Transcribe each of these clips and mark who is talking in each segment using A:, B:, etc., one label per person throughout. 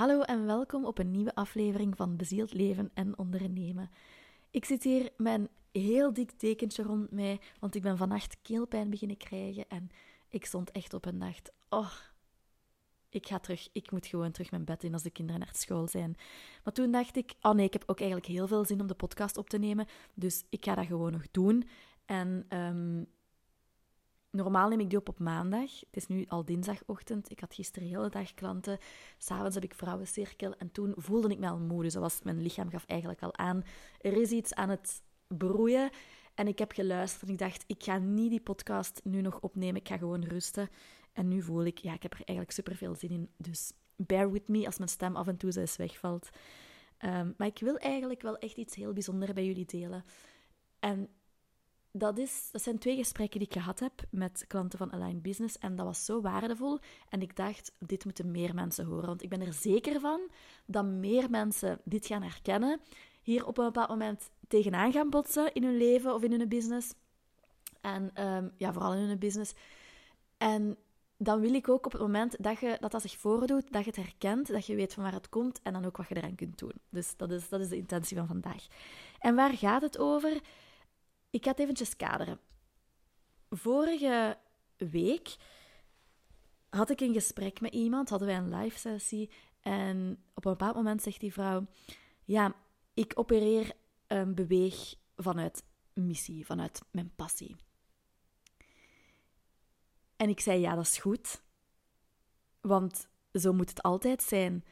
A: Hallo en welkom op een nieuwe aflevering van Bezield Leven en Ondernemen. Ik zit hier met een heel dik dekentje rond mij, want ik ben vannacht keelpijn beginnen krijgen en ik stond echt op een nacht. Oh, ik ga terug, ik moet gewoon terug mijn bed in als de kinderen naar school zijn. Maar toen dacht ik, oh nee, ik heb ook eigenlijk heel veel zin om de podcast op te nemen, dus ik ga dat gewoon nog doen. En um, Normaal neem ik die op op maandag. Het is nu al dinsdagochtend. Ik had gisteren de hele dag klanten. S'avonds heb ik vrouwencirkel. En toen voelde ik me al moe. Dus was, mijn lichaam gaf eigenlijk al aan. Er is iets aan het broeien. En ik heb geluisterd en ik dacht, ik ga niet die podcast nu nog opnemen. Ik ga gewoon rusten. En nu voel ik, ja, ik heb er eigenlijk super veel zin in. Dus bear with me als mijn stem af en toe eens wegvalt. Um, maar ik wil eigenlijk wel echt iets heel bijzonders bij jullie delen. En dat, is, dat zijn twee gesprekken die ik gehad heb met klanten van Align Business. En dat was zo waardevol. En ik dacht, dit moeten meer mensen horen. Want ik ben er zeker van dat meer mensen dit gaan herkennen. Hier op een bepaald moment tegenaan gaan botsen in hun leven of in hun business. En ehm, ja, vooral in hun business. En dan wil ik ook op het moment dat, je, dat dat zich voordoet, dat je het herkent, dat je weet van waar het komt en dan ook wat je eraan kunt doen. Dus dat is, dat is de intentie van vandaag. En waar gaat het over? Ik ga het eventjes kaderen. Vorige week had ik een gesprek met iemand, hadden wij een live sessie. En op een bepaald moment zegt die vrouw: Ja, ik opereer een beweeg vanuit missie, vanuit mijn passie. En ik zei: Ja, dat is goed. Want zo moet het altijd zijn.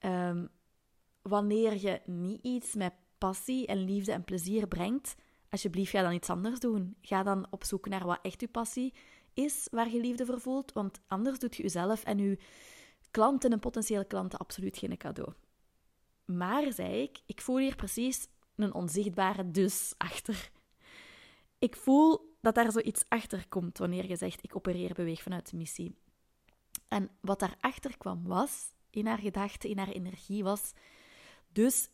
A: Um, wanneer je niet iets met passie en liefde en plezier brengt, alsjeblieft, ga dan iets anders doen. Ga dan op zoek naar wat echt je passie is, waar je liefde voor voelt, want anders doet je jezelf en je klanten en potentiële klanten absoluut geen cadeau. Maar, zei ik, ik voel hier precies een onzichtbare dus achter. Ik voel dat daar zoiets achter komt wanneer je zegt, ik opereer beweeg vanuit de missie. En wat daarachter kwam was, in haar gedachten, in haar energie, was, dus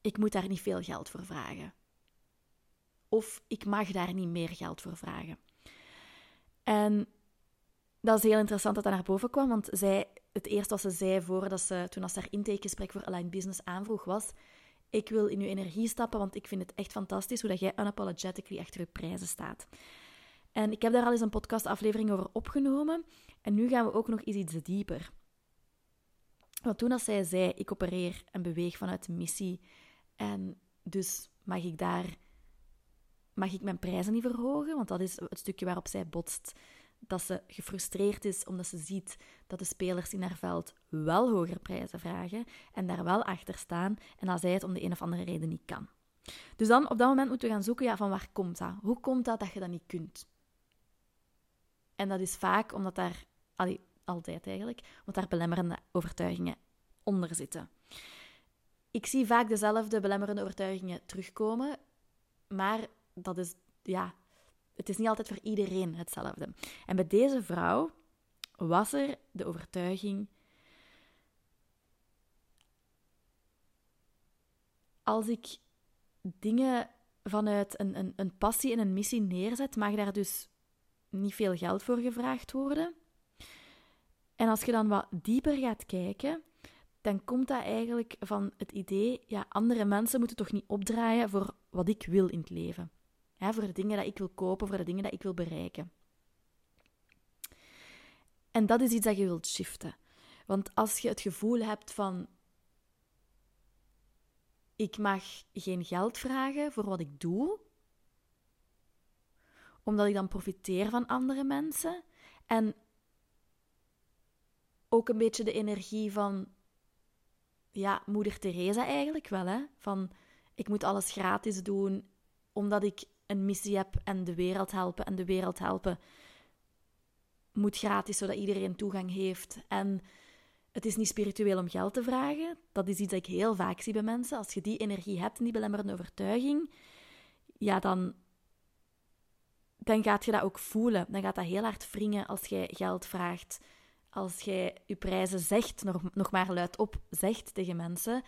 A: ik moet daar niet veel geld voor vragen of ik mag daar niet meer geld voor vragen. En dat is heel interessant dat dat naar boven kwam, want zij, het eerste wat ze zei voordat ze, toen als haar intakegesprek voor Align Business aanvroeg, was ik wil in uw energie stappen, want ik vind het echt fantastisch hoe dat jij unapologetically achter je prijzen staat. En ik heb daar al eens een podcastaflevering over opgenomen. En nu gaan we ook nog eens iets dieper. Want toen als zij zei, ik opereer en beweeg vanuit missie. En dus mag ik daar mag ik mijn prijzen niet verhogen? Want dat is het stukje waarop zij botst. Dat ze gefrustreerd is omdat ze ziet dat de spelers in haar veld wel hoger prijzen vragen en daar wel achter staan en dat zij het om de een of andere reden niet kan. Dus dan op dat moment moeten we gaan zoeken ja, van waar komt dat? Hoe komt dat dat je dat niet kunt? En dat is vaak omdat daar, allee, altijd eigenlijk, omdat daar belemmerende overtuigingen onder zitten. Ik zie vaak dezelfde belemmerende overtuigingen terugkomen, maar dat is, ja, het is niet altijd voor iedereen hetzelfde. En bij deze vrouw was er de overtuiging. Als ik dingen vanuit een, een, een passie en een missie neerzet, mag daar dus niet veel geld voor gevraagd worden. En als je dan wat dieper gaat kijken, dan komt dat eigenlijk van het idee: ja, andere mensen moeten toch niet opdraaien voor wat ik wil in het leven voor de dingen dat ik wil kopen, voor de dingen dat ik wil bereiken. En dat is iets dat je wilt shiften. Want als je het gevoel hebt van ik mag geen geld vragen voor wat ik doe, omdat ik dan profiteer van andere mensen en ook een beetje de energie van ja, moeder Teresa eigenlijk wel, hè? Van ik moet alles gratis doen omdat ik een missie heb en de wereld helpen. En de wereld helpen moet gratis, zodat iedereen toegang heeft. En het is niet spiritueel om geld te vragen. Dat is iets dat ik heel vaak zie bij mensen. Als je die energie hebt en die belemmerende overtuiging, ja, dan, dan gaat je dat ook voelen. Dan gaat dat heel hard wringen als jij geld vraagt. Als jij je prijzen zegt, nog, nog maar luid op zegt tegen mensen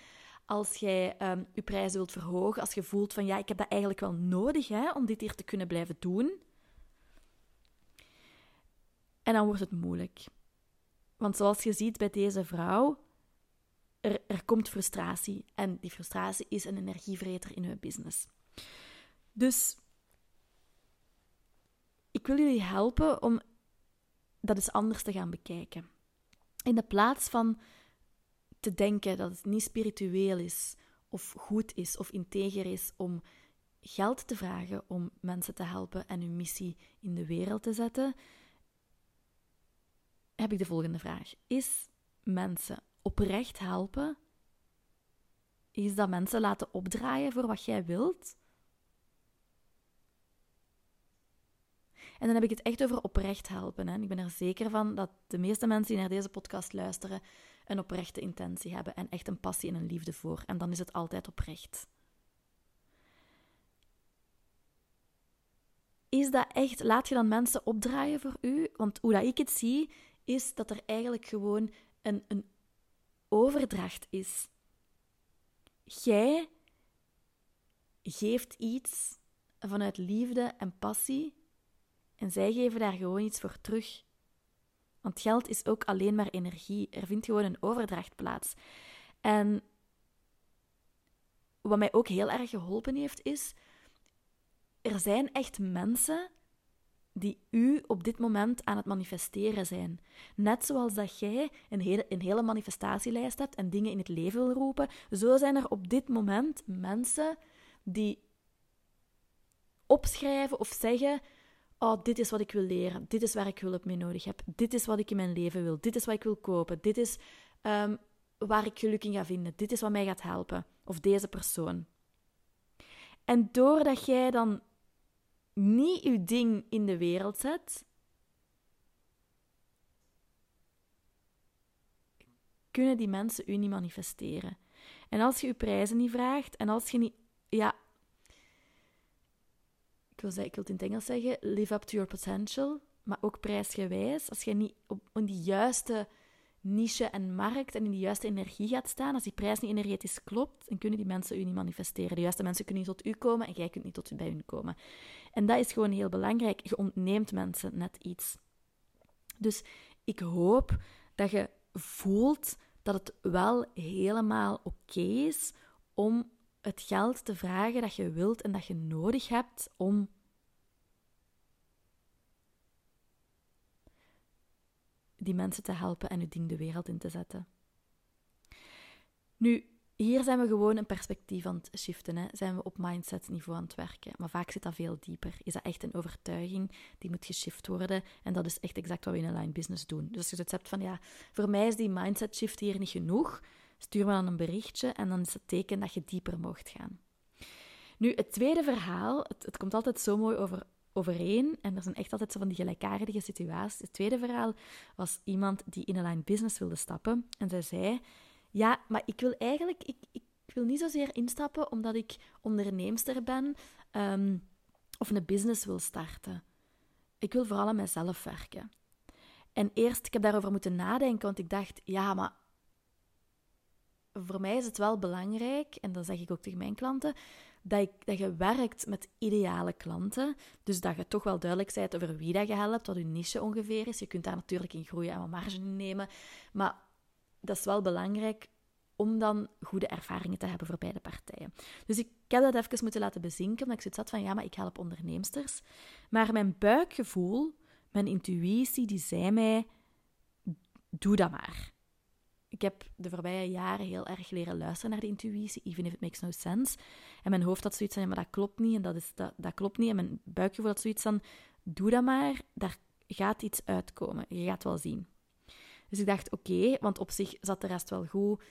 A: als jij um, je prijzen wilt verhogen, als je voelt van ja, ik heb dat eigenlijk wel nodig hè, om dit hier te kunnen blijven doen. En dan wordt het moeilijk. Want zoals je ziet bij deze vrouw, er, er komt frustratie. En die frustratie is een energievreter in uw business. Dus ik wil jullie helpen om dat eens anders te gaan bekijken. In de plaats van te denken dat het niet spiritueel is, of goed is, of integer is om geld te vragen om mensen te helpen en hun missie in de wereld te zetten, heb ik de volgende vraag. Is mensen oprecht helpen? Is dat mensen laten opdraaien voor wat jij wilt? En dan heb ik het echt over oprecht helpen. Hè. Ik ben er zeker van dat de meeste mensen die naar deze podcast luisteren een oprechte intentie hebben en echt een passie en een liefde voor. En dan is het altijd oprecht. Is dat echt, laat je dan mensen opdraaien voor u? Want hoe dat ik het zie, is dat er eigenlijk gewoon een, een overdracht is. Jij geeft iets vanuit liefde en passie en zij geven daar gewoon iets voor terug. Want geld is ook alleen maar energie. Er vindt gewoon een overdracht plaats. En wat mij ook heel erg geholpen heeft, is er zijn echt mensen die u op dit moment aan het manifesteren zijn. Net zoals dat jij een hele, een hele manifestatielijst hebt en dingen in het leven wil roepen, zo zijn er op dit moment mensen die opschrijven of zeggen: Oh, dit is wat ik wil leren, dit is waar ik hulp mee nodig heb, dit is wat ik in mijn leven wil, dit is wat ik wil kopen, dit is um, waar ik geluk in ga vinden, dit is wat mij gaat helpen, of deze persoon. En doordat jij dan niet uw ding in de wereld zet, kunnen die mensen u niet manifesteren. En als je je prijzen niet vraagt en als je niet, ja, ik wil, ik het in het Engels zeggen, live up to your potential, maar ook prijsgewijs, als je niet op in die juiste niche en markt en in die juiste energie gaat staan, als die prijs niet energetisch klopt, dan kunnen die mensen u niet manifesteren. De juiste mensen kunnen niet tot u komen en jij kunt niet tot bij hun komen. En dat is gewoon heel belangrijk. Je ontneemt mensen net iets. Dus ik hoop dat je voelt dat het wel helemaal oké is om het geld te vragen dat je wilt en dat je nodig hebt om die mensen te helpen en je ding de wereld in te zetten. Nu, hier zijn we gewoon een perspectief aan het shiften. Hè. Zijn we op mindset-niveau aan het werken. Maar vaak zit dat veel dieper. Is dat echt een overtuiging die moet geshift worden? En dat is echt exact wat we in een line business doen. Dus als je het hebt van, ja, voor mij is die mindset-shift hier niet genoeg, stuur me dan een berichtje en dan is het teken dat je dieper mocht gaan. Nu, het tweede verhaal, het, het komt altijd zo mooi over, overeen en er zijn echt altijd zo van die gelijkaardige situaties. Het tweede verhaal was iemand die in een line business wilde stappen en zij zei ja, maar ik wil eigenlijk... Ik, ik wil niet zozeer instappen omdat ik onderneemster ben um, of een business wil starten. Ik wil vooral aan mezelf werken. En eerst, ik heb daarover moeten nadenken, want ik dacht, ja, maar voor mij is het wel belangrijk, en dat zeg ik ook tegen mijn klanten, dat, ik, dat je werkt met ideale klanten. Dus dat je toch wel duidelijk bent over wie dat je helpt, wat je niche ongeveer is. Je kunt daar natuurlijk in groeien en wat marge in nemen. Maar dat is wel belangrijk om dan goede ervaringen te hebben voor beide partijen. Dus ik heb dat even moeten laten bezinken, omdat ik zoiets had van, ja, maar ik help onderneemsters. Maar mijn buikgevoel, mijn intuïtie, die zei mij, doe dat maar. Ik heb de voorbije jaren heel erg leren luisteren naar de intuïtie, even if it makes no sense. En mijn hoofd had zoiets van, maar dat klopt niet, en dat, is, dat, dat klopt niet. En mijn buikgevoel had zoiets van, doe dat maar, daar gaat iets uitkomen. Je gaat wel zien. Dus ik dacht, oké, want op zich zat de rest wel goed.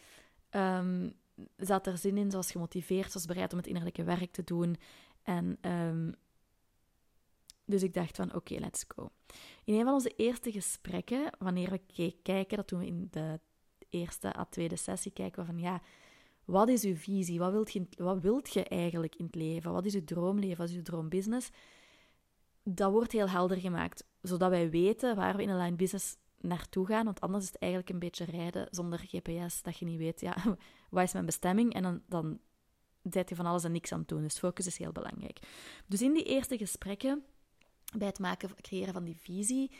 A: Um, zat er zin in, ze was gemotiveerd, ze was bereid om het innerlijke werk te doen. En um, dus ik dacht van, oké, let's go. In een van onze eerste gesprekken, wanneer we kijken, dat doen we in de eerste à tweede sessie, kijken we van, ja, wat is uw visie? Wat wilt je, wat wilt je eigenlijk in het leven? Wat is uw droomleven? Wat is uw droombusiness? Dat wordt heel helder gemaakt, zodat wij weten waar we in line business naartoe gaan. Want anders is het eigenlijk een beetje rijden zonder GPS, dat je niet weet, ja, wat is mijn bestemming? En dan, dan zet je van alles en niks aan het doen. Dus focus is heel belangrijk. Dus in die eerste gesprekken, bij het maken, creëren van die visie,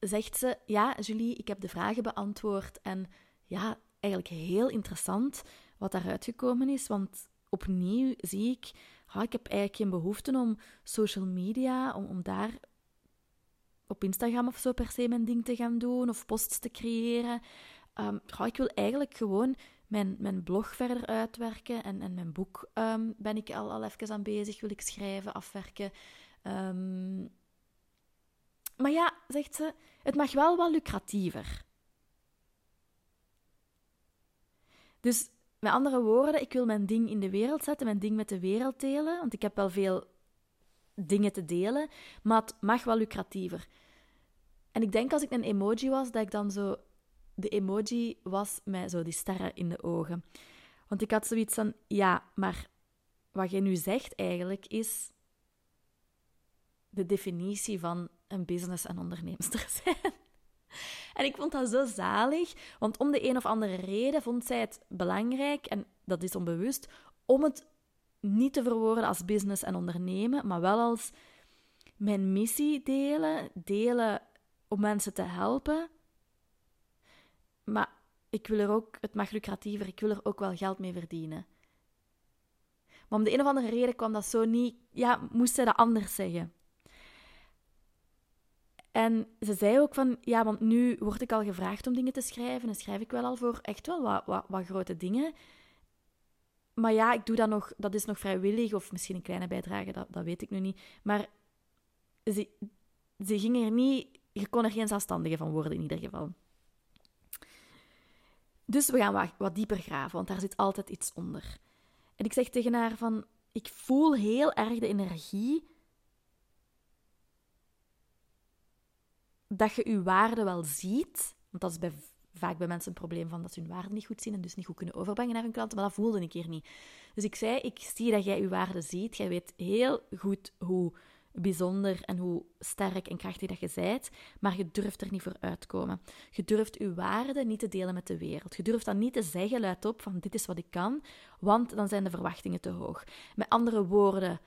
A: zegt ze, ja, Julie, ik heb de vragen beantwoord en ja, eigenlijk heel interessant wat daaruit gekomen is, want opnieuw zie ik, ik heb eigenlijk geen behoefte om social media, om, om daar op Instagram of zo per se mijn ding te gaan doen of posts te creëren. Um, ik wil eigenlijk gewoon mijn, mijn blog verder uitwerken en, en mijn boek um, ben ik al, al even aan bezig, wil ik schrijven, afwerken. Um, maar ja, zegt ze, het mag wel wat lucratiever. Dus met andere woorden, ik wil mijn ding in de wereld zetten, mijn ding met de wereld delen, want ik heb wel veel dingen te delen, maar het mag wel lucratiever. En ik denk als ik een emoji was, dat ik dan zo de emoji was met zo die sterren in de ogen. Want ik had zoiets van, ja, maar wat jij nu zegt eigenlijk is de definitie van een business- en onderneemster zijn. En ik vond dat zo zalig, want om de een of andere reden vond zij het belangrijk, en dat is onbewust, om het niet te verwoorden als business en ondernemen, maar wel als mijn missie delen, delen om mensen te helpen. Maar ik wil er ook, het mag lucratiever, ik wil er ook wel geld mee verdienen. Maar om de een of andere reden kwam dat zo niet, ja, moest zij dat anders zeggen. En ze zei ook van, ja, want nu word ik al gevraagd om dingen te schrijven en schrijf ik wel al voor echt wel wat, wat, grote dingen. Maar ja, ik doe dat nog, dat is nog vrijwillig of misschien een kleine bijdrage, dat, dat weet ik nu niet. Maar ze, ze ging er niet, je kon er geen zelfstandige van worden in ieder geval. Dus we gaan wat, wat dieper graven, want daar zit altijd iets onder. En ik zeg tegen haar van, ik voel heel erg de energie dat je je waarde wel ziet. Want dat is bij, vaak bij mensen een probleem van dat ze hun waarde niet goed zien en dus niet goed kunnen overbrengen naar hun klanten. Maar dat voelde ik hier niet. Dus ik zei, ik zie dat jij je waarde ziet. Jij weet heel goed hoe bijzonder en hoe sterk en krachtig dat je bent, maar je durft er niet voor uitkomen. Je durft je waarde niet te delen met de wereld. Je durft dan niet te zeggen luidop van dit is wat ik kan, want dan zijn de verwachtingen te hoog. Met andere woorden,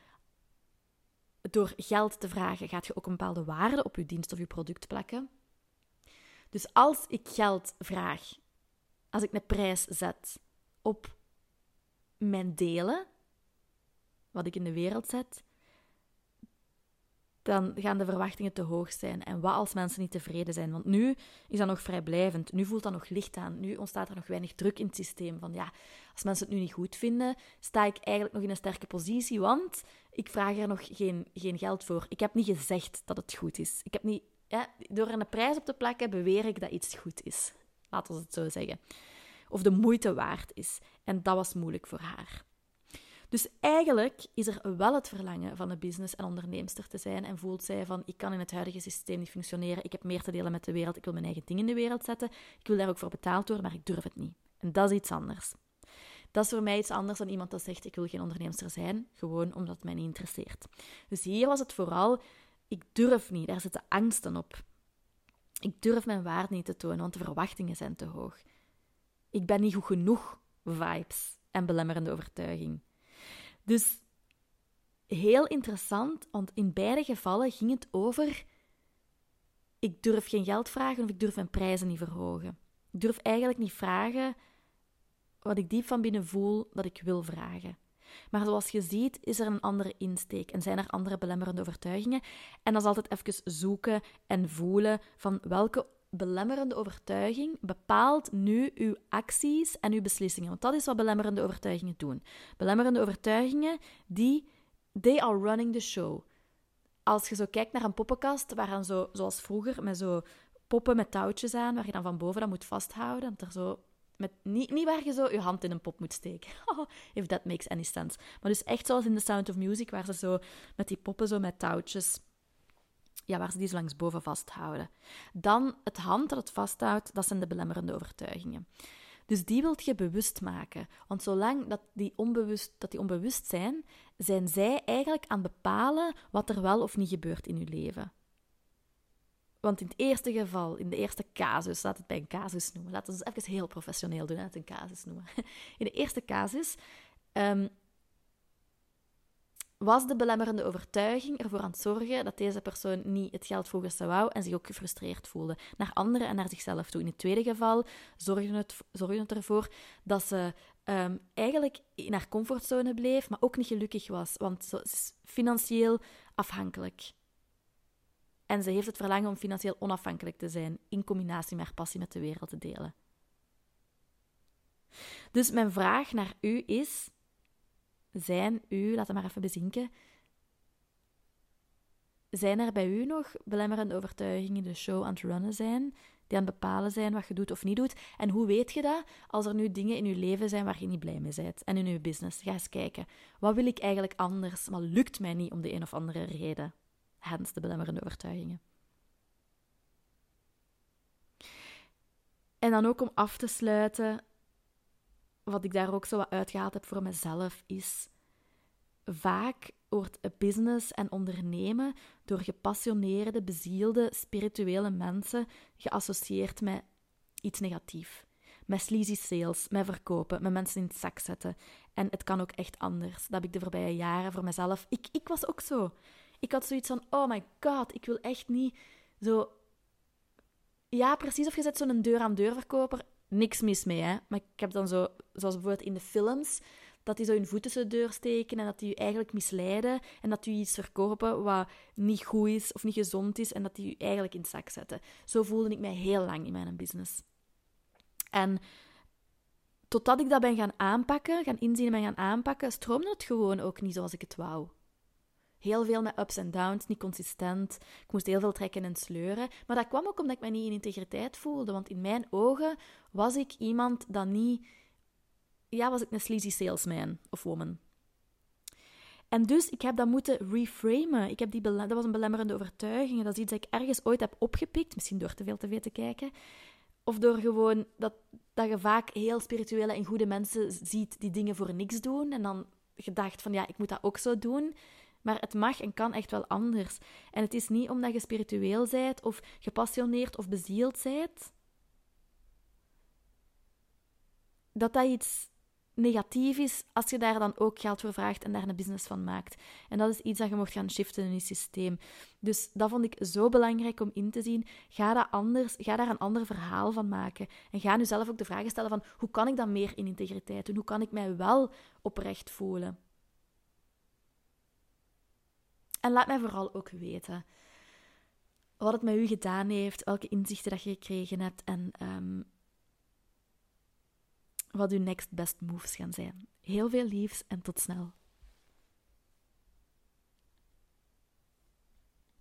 A: door geld te vragen gaat je ook een bepaalde waarde op je dienst of je product plakken. Dus als ik geld vraag, als ik een prijs zet op mijn delen, wat ik in de wereld zet, dan gaan de verwachtingen te hoog zijn. En wat als mensen niet tevreden zijn? Want nu is dat nog vrijblijvend. Nu voelt dat nog licht aan. Nu ontstaat er nog weinig druk in het systeem. Van ja, als mensen het nu niet goed vinden, sta ik eigenlijk nog in een sterke positie, want ik vraag er nog geen, geen geld voor. Ik heb niet gezegd dat het goed is. Ik heb niet, door een prijs op te plakken, beweer ik dat iets goed is. Laten we het zo zeggen. Of de moeite waard is. En dat was moeilijk voor haar. Dus eigenlijk is er wel het verlangen van een business- en onderneemster te zijn en voelt zij van ik kan in het huidige systeem niet functioneren, ik heb meer te delen met de wereld, ik wil mijn eigen ding in de wereld zetten, ik wil daar ook voor betaald worden, maar ik durf het niet. En dat is iets anders. Dat is voor mij iets anders dan iemand dat zegt ik wil geen onderneemster zijn, gewoon omdat het mij niet interesseert. Dus hier was het vooral ik durf niet, daar zitten angsten op. Ik durf mijn waarde niet te tonen, want de verwachtingen zijn te hoog. Ik ben niet goed genoeg vibes en belemmerende overtuiging. Dus heel interessant, want in beide gevallen ging het over: ik durf geen geld vragen of ik durf mijn prijzen niet verhogen. Ik durf eigenlijk niet vragen wat ik diep van binnen voel dat ik wil vragen. Maar zoals je ziet, is er een andere insteek en zijn er andere belemmerende overtuigingen. En dat is altijd even zoeken en voelen van welke belemmerende overtuiging bepaalt nu uw acties en uw beslissingen. Want dat is wat belemmerende overtuigingen doen. Belemmerende overtuigingen, die, they are running the show. Als je zo kijkt naar een poppenkast, waar zo, zoals vroeger, met zo poppen met touwtjes aan, waar je dan van boven dat moet vasthouden, dat er zo met, niet, niet waar je zo je hand in een pop moet steken. If that makes any sense. Maar dus echt zoals in The Sound of Music, waar ze zo met die poppen zo met touwtjes ja, waar ze die zo langs boven vasthouden. Dan het hand dat het vasthoudt, dat zijn de belemmerende overtuigingen. Dus die wilt je bewust maken. Want zolang dat die, onbewust, dat die onbewust zijn, zijn zij eigenlijk aan het bepalen wat er wel of niet gebeurt in je leven. Want in het eerste geval, in de eerste casus, laat het bij een casus noemen. Laten we het even heel professioneel doen, het een casus noemen. In de eerste casus um, was de belemmerende overtuiging ervoor aan het zorgen dat deze persoon niet het geld volgens ze wou en zich ook gefrustreerd voelde. Naar anderen en naar zichzelf toe. In het tweede geval zorgde het, zorgde het ervoor dat ze um, eigenlijk in haar comfortzone bleef, maar ook niet gelukkig was, want ze is financieel afhankelijk. En ze heeft het verlangen om financieel onafhankelijk te zijn, in combinatie met haar passie met de wereld te delen. Dus mijn vraag naar u is: zijn u, laat het maar even bezinken, zijn er bij u nog belemmerende overtuigingen de show aan het runnen zijn, die aan het bepalen zijn wat je doet of niet doet? En hoe weet je dat als er nu dingen in je leven zijn waar je niet blij mee bent? En in je business, ga eens kijken. Wat wil ik eigenlijk anders, maar lukt mij niet om de een of andere reden? Hens de belemmerende overtuigingen. En dan ook om af te sluiten, wat ik daar ook zo wat uitgehaald heb voor mezelf, is vaak wordt business en ondernemen door gepassioneerde, bezielde, spirituele mensen geassocieerd met iets negatiefs. Met sleazy sales, met verkopen, met mensen in het zak zetten. En het kan ook echt anders. Dat heb ik de voorbije jaren voor mezelf. Ik, ik was ook zo. Ik had zoiets van: oh my god, ik wil echt niet zo. Ja, precies. Of je zet zo'n deur-aan-deur verkoper niks mis mee, hè. Maar ik heb dan zo, zoals bijvoorbeeld in de films, dat die zo hun voet tussen de deur steken en dat die je eigenlijk misleiden en dat die iets verkopen wat niet goed is of niet gezond is en dat die je eigenlijk in het zak zetten. Zo voelde ik mij heel lang in mijn business. En totdat ik dat ben gaan aanpakken, gaan inzien en ben gaan aanpakken, stroomde het gewoon ook niet zoals ik het wou. Heel veel met ups en downs, niet consistent. Ik moest heel veel trekken en sleuren. Maar dat kwam ook omdat ik me niet in integriteit voelde. Want in mijn ogen was ik iemand dat niet... Ja, was ik een sleazy salesman of woman. En dus, ik heb dat moeten reframen. Ik heb die dat was een belemmerende overtuiging. Dat is iets dat ik ergens ooit heb opgepikt. Misschien door te veel tv te kijken. Of door gewoon dat, dat je vaak heel spirituele en goede mensen ziet die dingen voor niks doen. En dan gedacht van, ja, ik moet dat ook zo doen. Maar het mag en kan echt wel anders. En het is niet omdat je spiritueel bent of gepassioneerd of bezield bent, dat dat iets negatief is als je daar dan ook geld voor vraagt en daar een business van maakt. En dat is iets dat je mocht gaan shiften in je systeem. Dus dat vond ik zo belangrijk om in te zien. Ga, dat anders, ga daar een ander verhaal van maken. En ga nu zelf ook de vragen stellen van hoe kan ik dat meer in integriteit doen? Hoe kan ik mij wel oprecht voelen? En laat mij vooral ook weten wat het met u gedaan heeft, welke inzichten dat je gekregen hebt en ehm, wat uw next best moves gaan zijn. Heel veel liefs en tot snel.